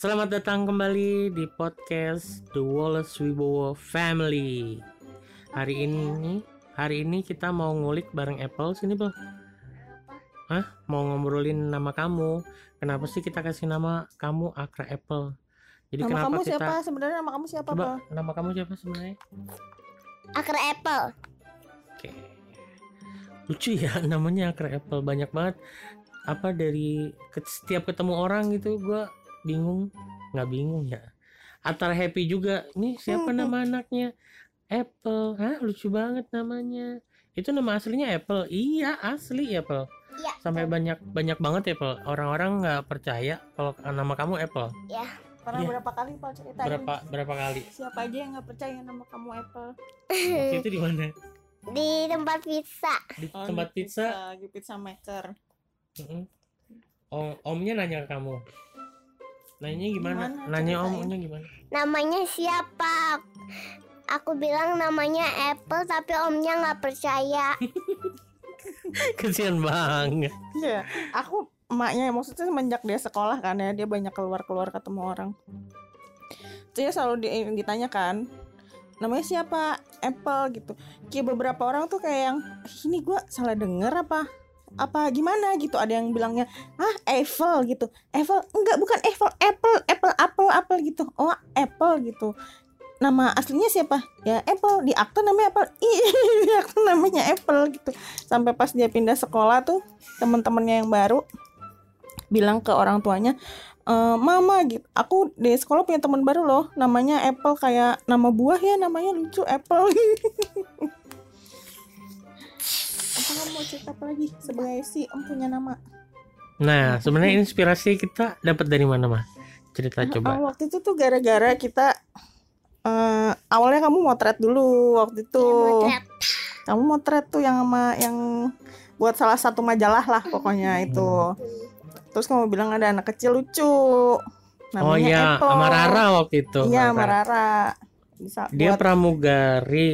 Selamat datang kembali di podcast The Wallace Wibowo Family. Hari ini, hari ini kita mau ngulik bareng Apple sini, Bel. Hah? Mau ngobrolin nama kamu. Kenapa sih kita kasih nama kamu Akra Apple? Jadi Nama kenapa kamu kita siapa? Sebenarnya nama kamu siapa, Coba Pak? nama kamu siapa sebenarnya? Akar apple. Oke. Lucu ya namanya Akra Apple banyak banget. Apa dari ke- setiap ketemu orang gitu gua bingung, nggak bingung ya. Antara happy juga. Nih siapa nama anaknya? Apple. Hah, lucu banget namanya. Itu nama aslinya Apple. Iya, asli Apple. Iya. Sampai banyak banyak banget ya, Apple. Orang-orang nggak percaya kalau nama kamu Apple. Pernah Iya. berapa kali Pak ceritain? Berapa berapa kali? Siapa aja yang nggak percaya nama kamu Apple? Waktu itu di mana? Di tempat pizza. Di Oh, tempat di pizza. Di pizza maker. Mm-mm. Om, omnya nanya ke kamu. Nanya gimana? Gimana? Nanya Ceritain. omnya gimana? Namanya siapa? Aku bilang namanya Apple tapi omnya nggak percaya. Kesian banget. Iya, aku emaknya maksudnya semenjak dia sekolah kan ya, dia banyak keluar-keluar ketemu orang. Terus dia selalu di- ditanyakan namanya siapa Apple gitu. Kayak beberapa orang tuh kayak yang "Ih, ini gua salah denger apa apa gimana gitu. Ada yang bilangnya ah Apple gitu. Apple enggak bukan Apple Apple Apple Apple Apple gitu. Oh Apple gitu. Nama aslinya siapa? Ya Apple. Di akte namanya Apple. Iya di namanya Apple gitu. Sampai pas dia pindah sekolah tuh teman-temannya yang baru bilang ke orang tuanya e, mama gitu. Aku di sekolah punya teman baru loh. Namanya Apple kayak nama buah ya namanya lucu Apple kamu mau cerita apa lagi sebagai si em punya nama Nah, sebenarnya inspirasi kita dapat dari mana, mah? Cerita Oh, coba. waktu itu tuh gara-gara kita eh awalnya kamu motret dulu waktu itu Motret. kamu motret tuh yang sama yang buat salah satu majalah lah pokoknya itu terus kamu bilang ada anak kecil lucu Oh namanya iya, Apple. sama Rara waktu itu. iya sama Rara bisa Dia buat pramugari,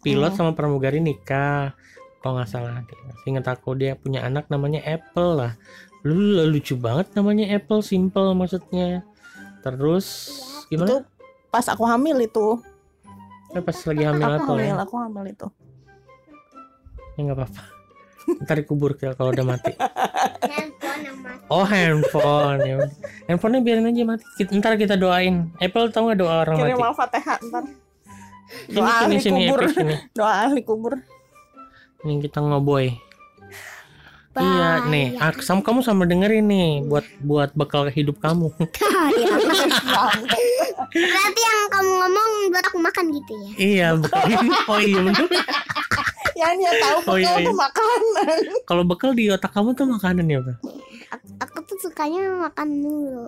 pilot Hmm. sama pramugari nikah. Kalau nggak salah, ingat aku dia punya anak namanya Apple lah. Lu lucu banget namanya Apple, simple maksudnya. Terus itu gimana? pas aku hamil itu Eh, pas lagi hamil aku Apple hamil ya? aku hamil itu Ya nggak apa-apa. Ntar dikubur ya kalau udah mati. Oh handphone ya. Handphonenya biarin aja mati. Kita- Ntar kita doain. Apple tau nggak doa orang kirim mati? al-fatihah ntar doa sini ahli sini kubur. Sini. doa ahli kubur Ini kita ngoboy. Iya nih, ak- sam kamu sama dengerin nih buat buat bekal hidup kamu. Iya. Berarti yang kamu ngomong buat aku makan gitu ya? iya bekal. Oh iya bener. ya dia tahu Oh, iya, bekal iya. tuh makanan Kalau bekal di otak kamu tuh makanan ya, Pak? Aku, aku tuh sukanya makan dulu.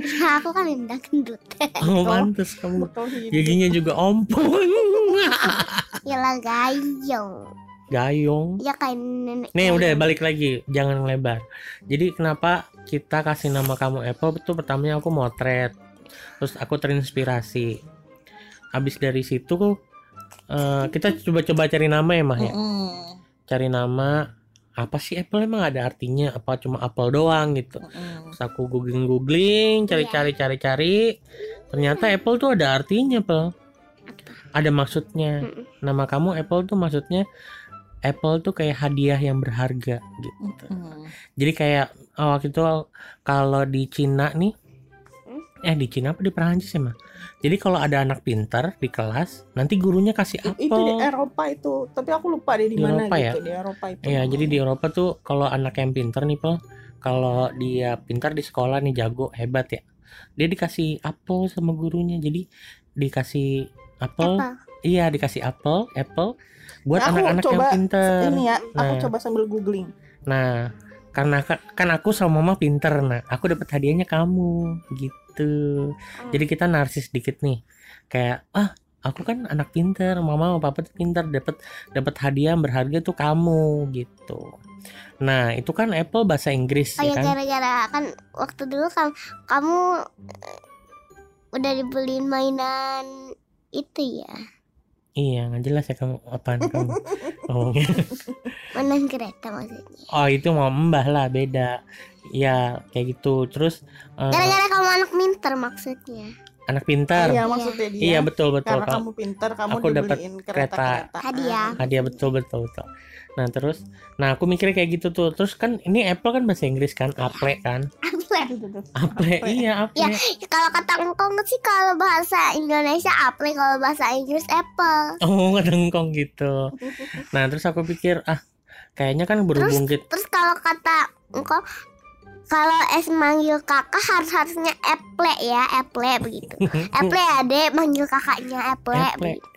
ya, aku kan udah gendut. Oh, pantes kamu. Giginya juga ompong. ya lah gayung. Gayung. Ya kayak nenek. Nih udah balik lagi, jangan lebar. Jadi kenapa kita kasih nama kamu Apple? Itu pertamanya aku motret, terus aku terinspirasi. Habis dari situ eh, kita coba-coba cari nama ya mah ya. Mm-mm. Cari nama apa sih Apple emang ada artinya? Apa cuma Apple doang gitu? Mm-mm. Terus aku googling googling, cari-cari cari-cari. Ternyata Apple tuh ada artinya, Pel. Ada maksudnya. Mm-mm. Nama kamu Apple tuh maksudnya Apple tuh kayak hadiah yang berharga gitu. Mm-mm. Jadi kayak oh, waktu itu kalau di Cina nih eh di Cina apa di Perancis ya mah? Jadi kalau ada anak pintar di kelas, nanti gurunya kasih itu di apel. Eropa itu tapi aku lupa deh di Di mana Eropa gitu ya? di Eropa itu Iya, jadi di Eropa tuh kalau anak yang pintar nih, Pel, kalau dia pintar di sekolah nih jago, hebat ya. Dia dikasih apel sama gurunya. Jadi dikasih apel, Apa? iya dikasih apel, apple buat Nah, aku anak-anak yang coba pintar. ini ya aku Nah. coba sambil googling Nah, karena kan, kan aku sama mama pinter, nah aku dapat hadiahnya kamu gitu. Jadi kita narsis dikit nih, kayak ah aku kan anak pinter, mama sama papa tuh pinter, dapat dapat hadiah yang berharga tuh kamu gitu. Nah itu kan Apple bahasa Inggris Oh ya ya kan? gara-gara kan waktu dulu kamu, kamu eh, udah dibeliin mainan itu ya. Iya, nggak jelas ya kamu apaan kamu ngomongnya. Menang kereta maksudnya. Oh, itu mau mbah lah, beda. Ya, kayak gitu. Terus eh, Gara-gara kamu anak pinter maksudnya. anak pintar. Iya maksudnya dia. Iya, betul betul. Karena kamu pinter, kamu aku dapat kereta. kereta-kereta. Hadiah. Hadiah betul betul betul. Nah, terus nah aku mikirnya kayak gitu tuh. Terus kan ini Apple kan bahasa Inggris kan, Apple kan. Apple, iya Apple. Ya, kalau kata engkong sih kalau bahasa Indonesia apel, kalau bahasa Inggris apple. Oh, ngedengkong gitu. Nah, terus aku pikir ah kayaknya kan berhubung gitu. Terus kalau kata engkong kalau es manggil kakak harus harusnya apple ya, apple begitu. Apple ya dek manggil kakaknya apple.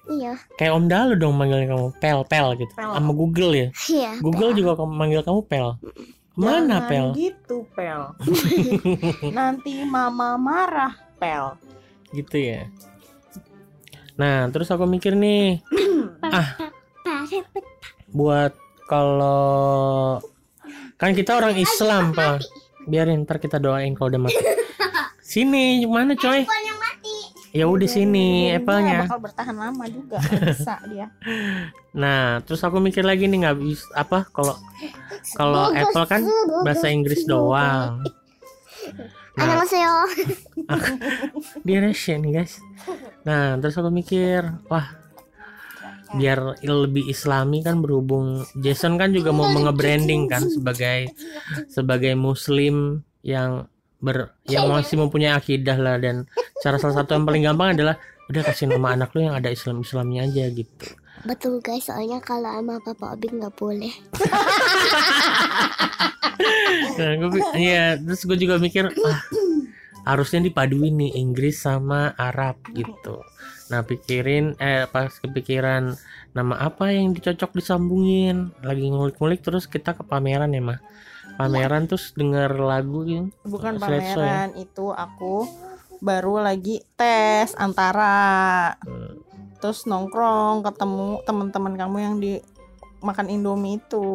Iya, Kayak Om Dalu dong manggilnya kamu pel pel gitu. Pel. Sama Google ya. iya. Google juga kamu- manggil kamu pel. Mana Jangan pel? gitu, Pel. Nanti mama marah, Pel. Gitu ya. Nah, terus aku mikir nih, ah buat kalau kan kita orang Islam, Pak. Biarin ntar kita doain kalau udah mati. Sini, mana coy? yang mati. Ya udah sini Dia Apple-nya. bakal bertahan lama juga, bisa dia. Nah, terus aku mikir lagi nih nggak bisa apa kalau kalau Apple kan bahasa Inggris doang. Nah, Annyeonghaseyo. dia Russian nih guys. Nah, terus aku mikir, wah biar lebih islami kan berhubung Jason kan juga mau mengebranding kan sebagai sebagai muslim yang ber yang masih mempunyai akidah lah dan cara salah satu yang paling gampang adalah udah kasih nama anak lu yang ada Islam Islamnya aja gitu. Betul guys, soalnya kalau sama Papa Obi nggak boleh. Nah, gue, iya, terus gue juga mikir, ah, harusnya dipaduin nih Inggris sama Arab gitu. Nah, pikirin, eh pas kepikiran nama apa yang dicocok disambungin, lagi ngulik-ngulik terus kita ke pameran ya mah. Pameran terus denger lagu gitu. Bukan pameran, itu aku baru lagi tes antara Hmm, terus nongkrong ketemu teman-teman kamu yang di makan Indomie itu.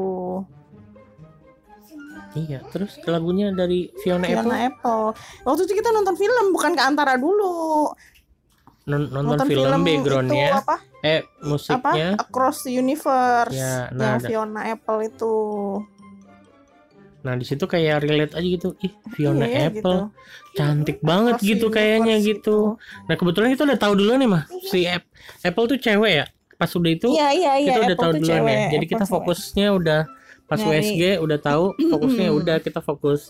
Iya, terus lagunya dari Fiona, Fiona Apple Apple. Waktu itu kita nonton film bukan ke antara dulu. Non- nonton, film, backgroundnya, itu apa? eh Apa? musiknya. Across the Universe. Ya, nah, yang ada- Fiona Apple itu. Nah di situ kayak relate aja gitu, ih Fiona Iya, Apple, gitu. cantik banget Across the gitu kayaknya Universe gitu. Nah kebetulan kita udah tahu duluan nih mah si App- Apple tuh cewek ya. Pas udah itu Iya iya iya. kita udah Apple tahu tuh duluan ya. cewek, Jadi Apple kita cewek. fokusnya udah pas Nyari. USG udah tahu fokusnya udah kita fokus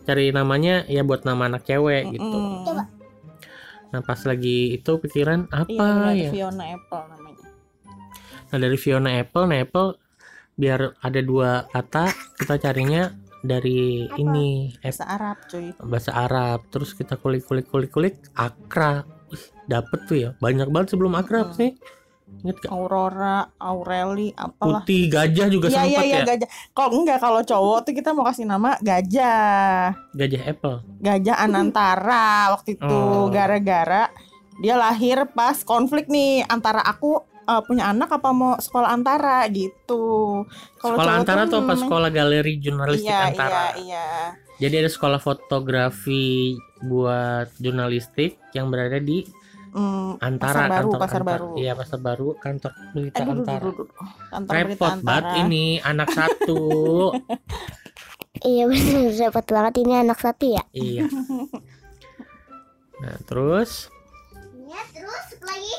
cari namanya ya buat nama anak cewek gitu. Coba. Nah pas lagi itu pikiran Iya, apa benar, ya? Fiona Apple namanya. Nah dari Fiona Apple, nah Apple biar ada dua kata kita carinya dari Apa? ini Bahasa Arab, cuy. bahasa Arab terus kita kulik kulik kulik kulik Akra Ih, dapet tuh ya banyak banget sebelum Akra apa Hmm. sih inget gak Aurora, Aureli, apalah. putih gajah juga Iya iya sempat iya ya gajah. Kalau enggak kalau cowok tuh kita mau kasih nama gajah. gajah Apple Gajah Anantara waktu itu Oh. gara-gara dia lahir pas konflik nih antara aku eh, punya anak apa mau sekolah antara gitu. Kalau sekolah antara tuh apa namanya- sekolah galeri jurnalistik Iya antara iya iya. jadi ada sekolah fotografi buat jurnalistik yang berada di Hmm, antara Pasar Baru, kantor Pasar Antara. Baru. iya pasar baru kantor berita Aduh, duh, duh, antara duh, duh. Kantor berita repot banget antara. ini anak satu Iya benar repot banget ini anak satu ya. iya nah terus Ya terus lagi.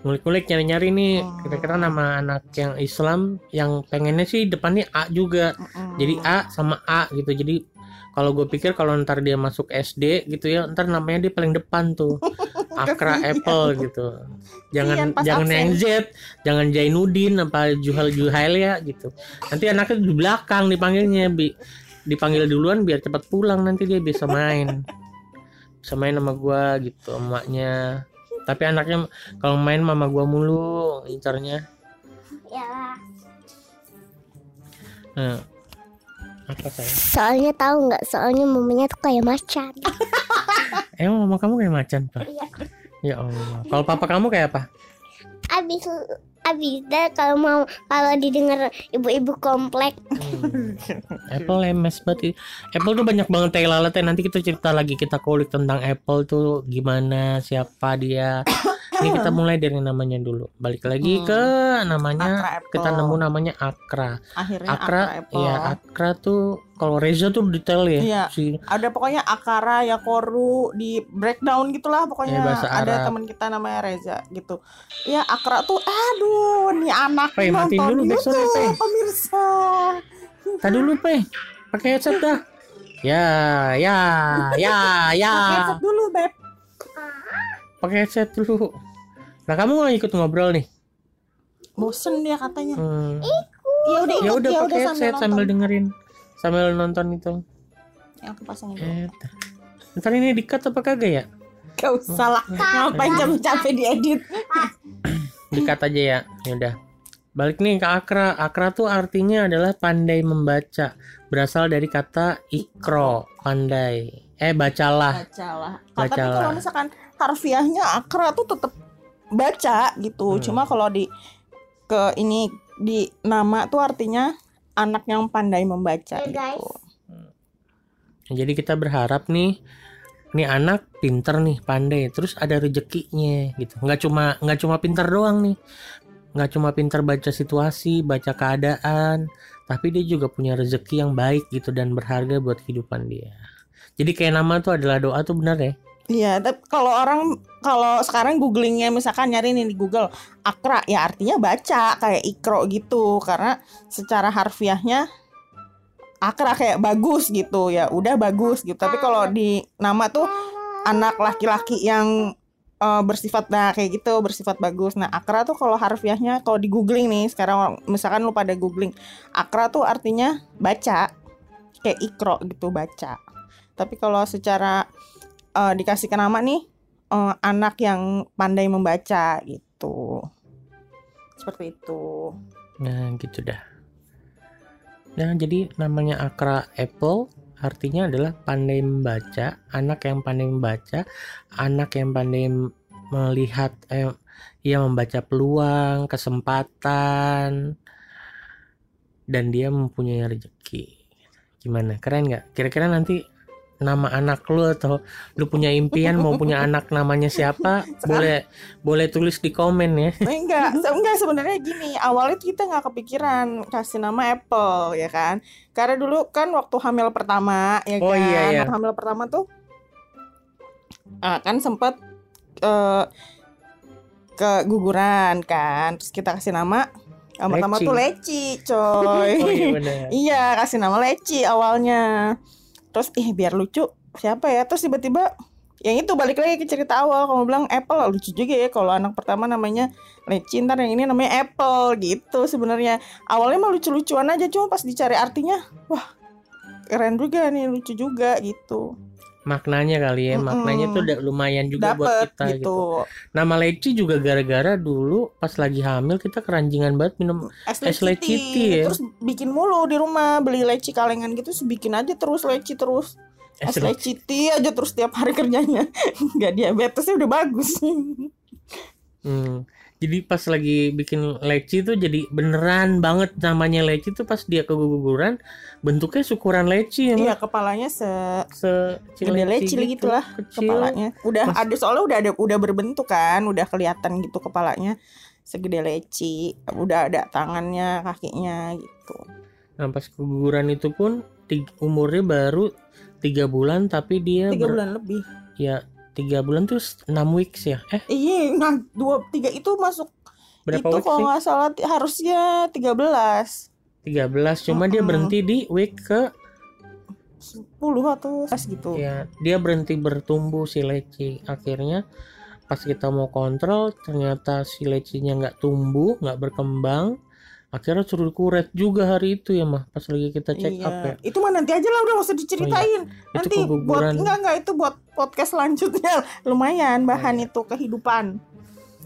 ngulik-ngulik nyari-nyari nih Hmm. kira-kira nama anak yang Islam yang pengennya sih depannya A juga Mm-mm. jadi A sama A gitu jadi kalau gue pikir kalau ntar dia masuk SD gitu ya ntar namanya dia paling depan tuh. Akra. Apple gitu. Jangan jangan absen. yang Z jangan Jainuddin apa Juhal Juhail ya gitu. Nanti anaknya di belakang dipanggilnya bi. Dipanggil duluan biar cepat pulang nanti dia bisa main. Bisa main sama gua gitu emaknya. Tapi anaknya kalau main mama gua mulu incarnya Ya. nah apa saya Soalnya tahu nggak? Soalnya mamanya tuh kayak macan. emang mama kamu kayak macan pak Iya. ya Allah kalau papa kamu kayak apa Abis abis dah kalau mau kalau didengar ibu-ibu komplek Hmm. Apple lemes banget Apple tuh banyak banget tai lalat ya. nanti kita cerita lagi kita kulik tentang Apple tuh gimana siapa dia Ini kita mulai dari namanya dulu. Balik lagi Hmm. ke namanya Akra kita nemu namanya Akra. akhirnya Akra, Akra ya Akra tuh kalau Reza tuh detail ya. Iya. Si ada pokoknya akara ya koru di breakdown gitulah pokoknya Ya, bahasa ada Arab. teman kita namanya Reza gitu ya akara tuh aduh nih anak Pe, nonton dulu YouTube, Pe. pemirsa Tadi dulu pe, pakai headset dah. Ya, ya, ya, ya. Pakai headset dulu beb Pakai headset dulu. Nah kamu nggak ikut ngobrol nih? bosen dia katanya Hmm. ya udah Ya ikut udah ya pakai headset sambil sambil dengerin, sambil nonton itu. ya, aku pasang dulu Eh, ntar ini dikat apa kagak ya? gak usah lah ngapain capek-capek diedit Dikat aja ya. Ya udah. Balik nih ke akra. Akra tuh artinya adalah pandai membaca. Berasal dari kata ikro, pandai. Eh bacalah. bacalah Nah, tapi Bacalah. kalau misalkan harfiahnya akra tuh tetap baca gitu. Hmm. cuma kalau di ke ini di nama tuh artinya anak yang pandai membaca Hey, guys. gitu. Jadi kita berharap nih nih anak pinter nih pandai terus ada rezekinya gitu. Nggak cuma nggak cuma pinter doang nih. Nggak cuma pinter baca situasi baca keadaan tapi dia juga punya rezeki yang baik gitu dan berharga buat kehidupan dia. Jadi kayak nama tuh adalah doa tuh benar ya Iya, tapi kalau orang kalau sekarang googlingnya misalkan nyari nih di Google akra ya artinya baca kayak ikro gitu. Karena secara harfiahnya akra kayak bagus gitu. Ya udah bagus gitu. Tapi kalau di nama tuh anak laki-laki yang eh, bersifat nah kayak gitu bersifat bagus. Nah akra tuh kalau harfiahnya kalau di googling nih sekarang misalkan lu pada googling akra tuh artinya baca kayak ikro gitu baca. Tapi kalau secara eh, dikasih ke nama nih eh, anak yang pandai membaca gitu. Seperti itu. Nah gitu dah. Nah jadi namanya akra apple artinya adalah pandai membaca anak yang pandai membaca anak yang pandai melihat eh, ia membaca peluang kesempatan dan dia mempunyai rezeki. Gimana? Keren nggak? Kira-kira nanti nama anak lu atau lu punya impian mau punya anak namanya siapa boleh boleh tulis di komen ya enggak, enggak sebenarnya gini. Awalnya kita nggak kepikiran kasih nama Apple ya kan. Karena dulu kan waktu hamil pertama ya Oh, kan. iya, iya. Waktu hamil pertama tuh ah, kan sempat eh, keguguran kan. Terus kita kasih nama yang pertama tuh Leci, coy. oh iya Iya, kasih nama Leci awalnya. Terus ih biar lucu siapa ya? Terus tiba-tiba yang itu balik lagi ke cerita awal kamu bilang Apple lucu juga ya kalau anak pertama namanya Leci ntar yang ini namanya Apple gitu sebenarnya awalnya mah lucu-lucuan aja cuma pas dicari artinya wah keren juga nih lucu juga gitu maknanya kali ya Mm-mm. maknanya tuh udah lumayan juga buat dapet kita gitu. gitu, nama leci juga gara-gara dulu pas lagi hamil kita keranjingan banget minum es Es leci ya? terus bikin mulu di rumah beli leci kalengan gitu bikin aja terus leci terus es es leci aja terus tiap hari kerjanya nggak diabetesnya udah bagus Hmm. Jadi pas lagi bikin leci tuh jadi beneran banget namanya leci tuh pas dia keguguran bentuknya syukuran leci ya iya kepalanya se sekecil Gede leci gitu. lah kecil. kepalanya. Udah Mas- ada soalnya udah ada udah berbentuk kan udah kelihatan gitu kepalanya. Segede leci udah ada tangannya kakinya gitu. Nah pas keguguran itu pun tig- umurnya baru tiga bulan tapi dia tiga ber- bulan lebih. Ya tiga bulan tuh enam weeks ya? Eh? Iya nah dua tiga itu masuk berapa itu kalau nggak salah harusnya 13 13 cuma dia Mm-mm. berhenti di week ke 10 atau 11 gitu. Ya dia berhenti bertumbuh si leci. Akhirnya pas kita mau kontrol ternyata si lecinya nggak tumbuh nggak berkembang akhirnya suruh kuret juga hari itu ya mah pas lagi kita check iya. up ya. Itu mah nanti aja lah udah usah diceritain. Itu nanti buat enggak enggak itu buat podcast selanjutnya. Lumayan bahan itu kehidupan.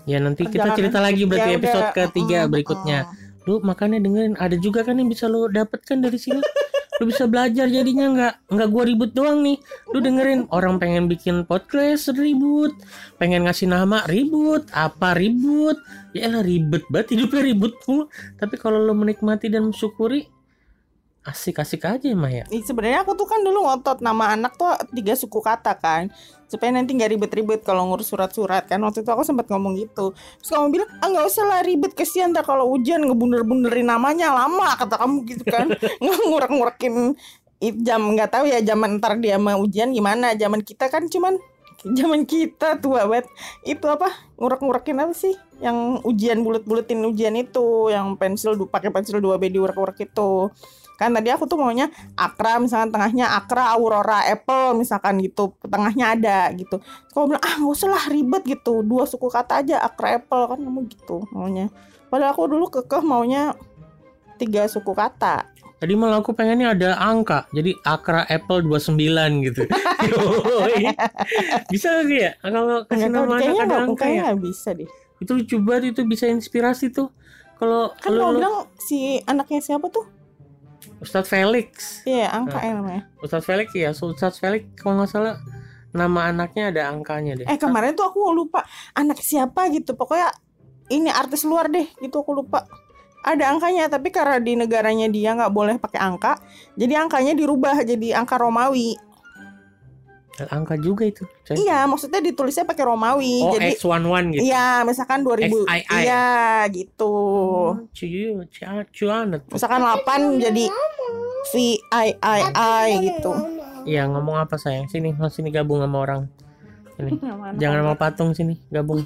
Ya nanti kita cerita lagi berarti Ya episode udah, ketiga mm, berikutnya. Mm. lu makanya dengerin ada juga kan yang bisa lu dapatkan dari sini lu bisa belajar jadinya nggak nggak gua ribut doang nih. Lu dengerin orang pengen bikin podcast ribut. Pengen ngasih nama ribut. Apa ribut? Ya ribet banget hidupnya ribut mulu. Tapi kalau lu menikmati dan mensyukuri asik-asik aja ya Maya. Ih, sebenarnya aku tuh kan dulu ngotot nama anak tuh tiga suku kata kan. Supaya nanti nggak ribet-ribet kalau ngurus surat-surat kan. Waktu itu aku sempat ngomong gitu. Terus kamu bilang ah nggak usah lah ribet kesian. Ntar kalau ujian ngebunder-bunderin namanya lama kata kamu gitu kan. Ngurek-ngurekin jam nggak tahu ya zaman ntar dia mau ujian gimana. Zaman kita kan cuman zaman kita tua banget. Itu apa? Ngurek-ngurekin apa sih? Yang ujian bulet-buletin ujian itu. Yang pensil pakai pensil 2B diurek-urek itu kan tadi aku tuh maunya Akra misalkan tengahnya Akra Aurora Apple misalkan gitu. Tengahnya ada gitu. Kalau bilang ah nggak usah lah ribet gitu. Dua suku kata aja Akra Apple kan kamu gitu maunya. Padahal aku dulu kekeh maunya tiga suku kata. Tadi malah aku pengennya ada angka Jadi Akra Apple 29 gitu. Bisa gak ya? Kalau kasih nama anak kayaknya ada angka ya? bisa deh. Itu lucu banget itu bisa inspirasi tuh. Kalau kan lu- bilang si anaknya siapa tuh Ustadz Felix. Iya angka Nah. ya namanya. Ustadz Felix ya Ustadz Felix kalau nggak salah Nama anaknya ada angkanya deh. Eh kemarin tuh aku lupa anak siapa gitu. Pokoknya ini artis luar deh gitu aku lupa. Ada angkanya tapi karena di negaranya dia nggak boleh pakai angka jadi angkanya dirubah jadi angka Romawi Angka juga itu coy. iya maksudnya ditulisnya pakai Romawi Oh jadi X11 gitu? Iya misalkan 2000 XII. iya gitu. Cuy, cuanet. misalkan 8 jadi V I I I gitu. Iya ngomong apa sayang? Sini mau sini gabung sama orang. Sini jangan sama patung sini gabung.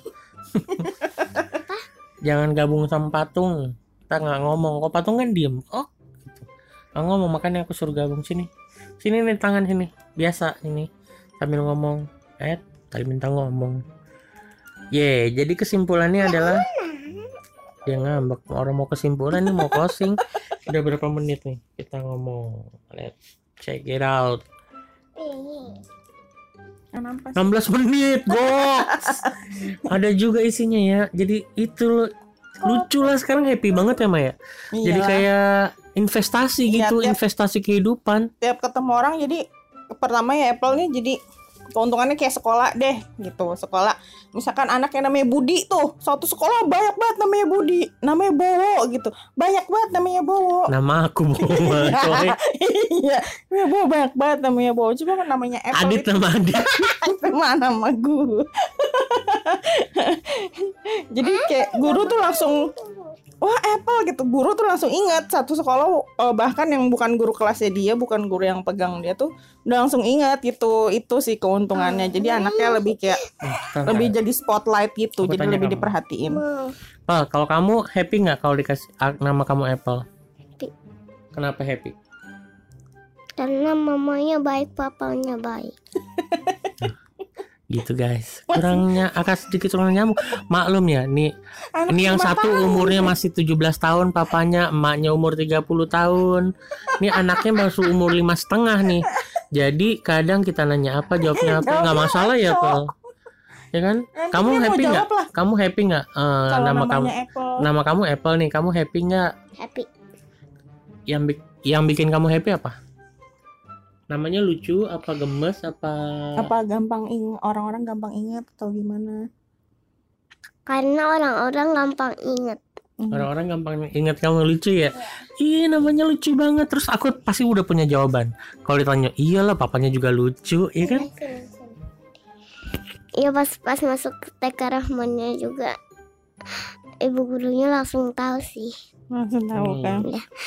Jangan gabung sama patung. Kita nggak ngomong. Kok patung kan diem? Oh gitu. nggak ngomong makanya aku suruh gabung. Sini. Sini nih tangan sini. Biasa ini sambil ngomong eh tadi minta ngomong. Ye jadi kesimpulannya adalah dia ngambek orang mau kesimpulan nih mau closing. Udah berapa menit nih kita ngomong? Let's check it out. Kenapa sih? 16 menit box. Ada juga isinya ya. Jadi itu loh, lucu lah sekarang happy banget ya Maya. Jadi Iyalah. kayak investasi Iya, gitu tiap- investasi kehidupan. tiap ketemu orang jadi pertama ya Apple nih jadi keuntungannya kayak sekolah deh gitu. Sekolah misalkan anak yang namanya Budi tuh satu sekolah banyak banget namanya Budi namanya Bowo gitu. Banyak banget namanya Bowo. Nama aku Boba coy. Iya. Namanya Bowo banyak banget namanya Bowo. Coba kan namanya Apple Adit nama Adit. Mana nama gue jadi kayak guru tuh langsung wah Apple gitu. Guru tuh langsung ingat satu sekolah eh, bahkan yang bukan guru kelasnya dia bukan guru yang pegang dia tuh udah langsung ingat gitu. Itu sih keuntungannya. Jadi anaknya lebih kayak lebih jadi spotlight gitu. Aku jadi lebih kamu. diperhatiin. Pal, kalau kamu happy nggak kalau dikasih ah, nama kamu Apple? Happy. kenapa happy? Karena mamanya baik, papanya baik. gitu guys. Kurangnya akan sedikit kurang nyambung maklum ya nih Anak ini yang satu tahun. umurnya masih 17 tahun papanya emaknya umur 30 tahun. Ini anaknya baru umur lima setengah nih. Jadi kadang kita nanya apa jawabnya apa? Nggak masalah ya Paul ya kan? Nanti kamu happy nggak? kamu happy nggak? Eh, kalau nama kamu Apple. nama kamu Apple nih. Kamu happy nggak? Happy. yang bik- yang bikin kamu happy apa namanya lucu apa gemes apa apa gampang ing orang-orang gampang ingat atau gimana Karena orang-orang gampang inget. Hmm. Orang-orang gampang ingat kamu lucu ya. Iya namanya lucu banget. Terus aku pasti udah punya jawaban. Kalau ditanya, iyalah papanya juga lucu, iya kan? Iya pas pas masuk TK Rahmannya juga ibu gurunya langsung tahu sih. langsung tahu Hmm. kan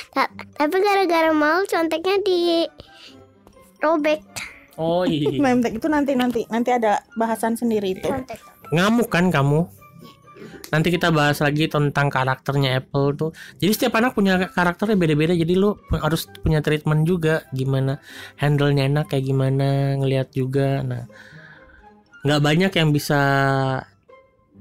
Ta- tapi gara-gara mau conteknya di robek Oh iya. Mem Tech itu nanti nanti nanti ada bahasan sendiri itu. Ngamuk kan kamu? Nanti kita bahas lagi tentang karakternya Apple tuh. Jadi setiap anak punya karakternya beda-beda. Jadi lu harus punya treatment juga. Gimana handle-nya enak kayak gimana ngelihat juga. Nah, nggak banyak yang bisa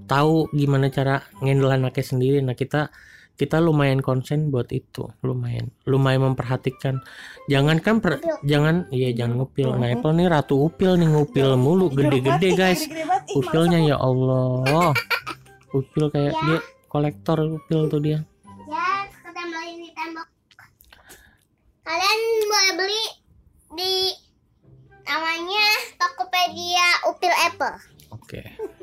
tahu gimana cara ngendel anaknya sendiri. Nah kita kita lumayan konsen buat itu, lumayan, lumayan memperhatikan. Jangan kan, per- jangan, iya jangan ngupil. Nah Apple nih ratu upil nih ngupil mulu, gede-gede guys. Upilnya ya Allah. Upil kayak dia kolektor upil tuh dia. Ya, ketambahin di tembok. Kalian boleh beli di namanya Tokopedia Upil Apple. Oke. Ya.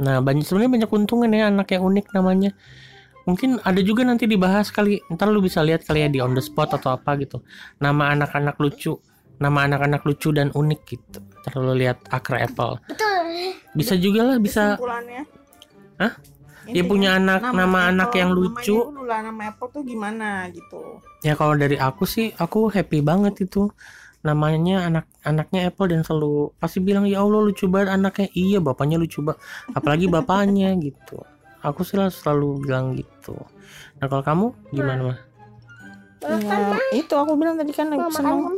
Nah, banyak sebenarnya banyak keuntungan ya anak yang unik namanya. mungkin ada juga nanti dibahas kali ntar lu bisa lihat kali ya di on the spot atau apa gitu nama anak-anak lucu nama anak-anak lucu dan unik gitu ntar lu lihat akra apple Betul. bisa juga lah bisa. Hah? dia Intinya, punya anak nama, anak Apple, yang namanya lucu dulu lah nama Apple tuh gimana gitu. ya kalau dari aku sih aku happy banget itu namanya anak anaknya Apple dan selalu pasti bilang ya Allah lucu banget anaknya iya bapaknya lucu banget apalagi bapaknya gitu aku sih lah selalu bilang gitu nah kalau kamu gimana mah Ya, itu aku bilang tadi kan Mau seneng makan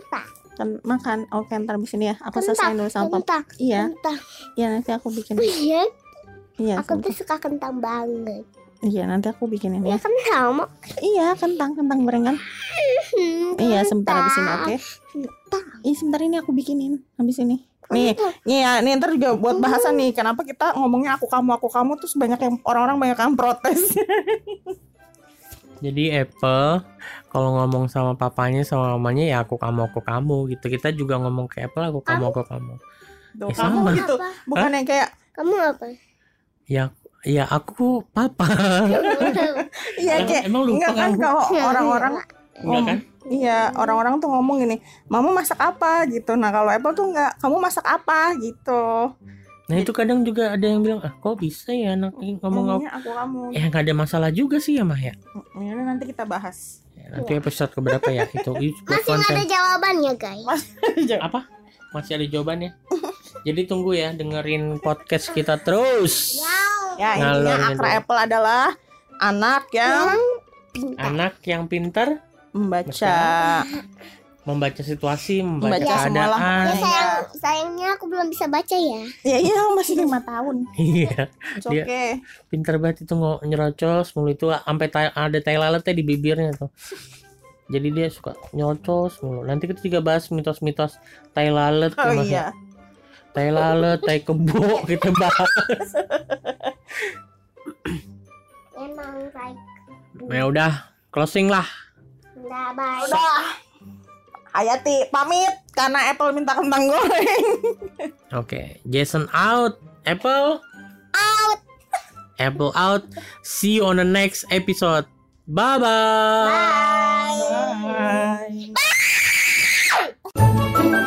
kan makan. Oke, ntar di sini ya. Aku selesai dulu sama papa. Kentang. Iya, Kentang. iya nanti aku bikin. Iya, Iya, aku tuh suka kentang banget. iya nanti aku bikinin Ya ya. kentang. Iya, kentang kentang gorengan. Iya, sebentar habis ini, oke? Kentang. Iya, sebentar ini aku bikinin habis ini. Nih, Kentang. nih ya, nih ntar juga buat bahasan nih. Kenapa kita ngomongnya aku kamu aku kamu terus banyak yang orang-orang banyak yang protes. jadi Apple kalau ngomong sama papanya sama mamanya ya aku kamu aku kamu gitu kita juga ngomong ke Apple aku kamu aku kamu Ya, kamu sama. gitu. Bukan yang kayak Kamu apa? ya ya aku papa iya Emang- kayak emang lupa enggak kan kalau orang-orang enggak kan Iya, orang-orang tuh ngomong gini, "Mama masak apa?" gitu. Nah, kalau Apple tuh enggak, "Kamu masak apa?" gitu. nah itu kadang juga ada yang bilang ah kok bisa ya anak ini ngomong Ngomongnya aku kamu. ya nggak ada masalah juga sih ya mah ya Ini nanti kita bahas. Ya, nanti episode keberapa ya itu Masih nggak ada jawabannya guys. apa masih ada jawabannya jadi tunggu ya dengerin podcast kita terus Ya, intinya. Akra Apple adalah anak yang Pintar. anak yang pintar membaca. membaca situasi membaca. Ya keadaan Iya. sayang, sayangnya aku belum bisa baca ya. Ya iya masih lima tahun. iya okay. pintar banget itu nggak nyerocos mulu itu sampai tai- ada tai lalatnya di bibirnya tuh jadi dia suka nyocos mulu nanti kita juga bahas mitos-mitos tai lalat Oh ya, ya. iya. tai lalat tai kebo kita bahas Emang baik. ya udah closing lah Udah, bye. Udah. Hayati pamit karena Apple minta kentang goreng. Oke. Jason out. Apple out. Apple out. See you on the next episode. Bye Bye bye. Bye. bye. bye.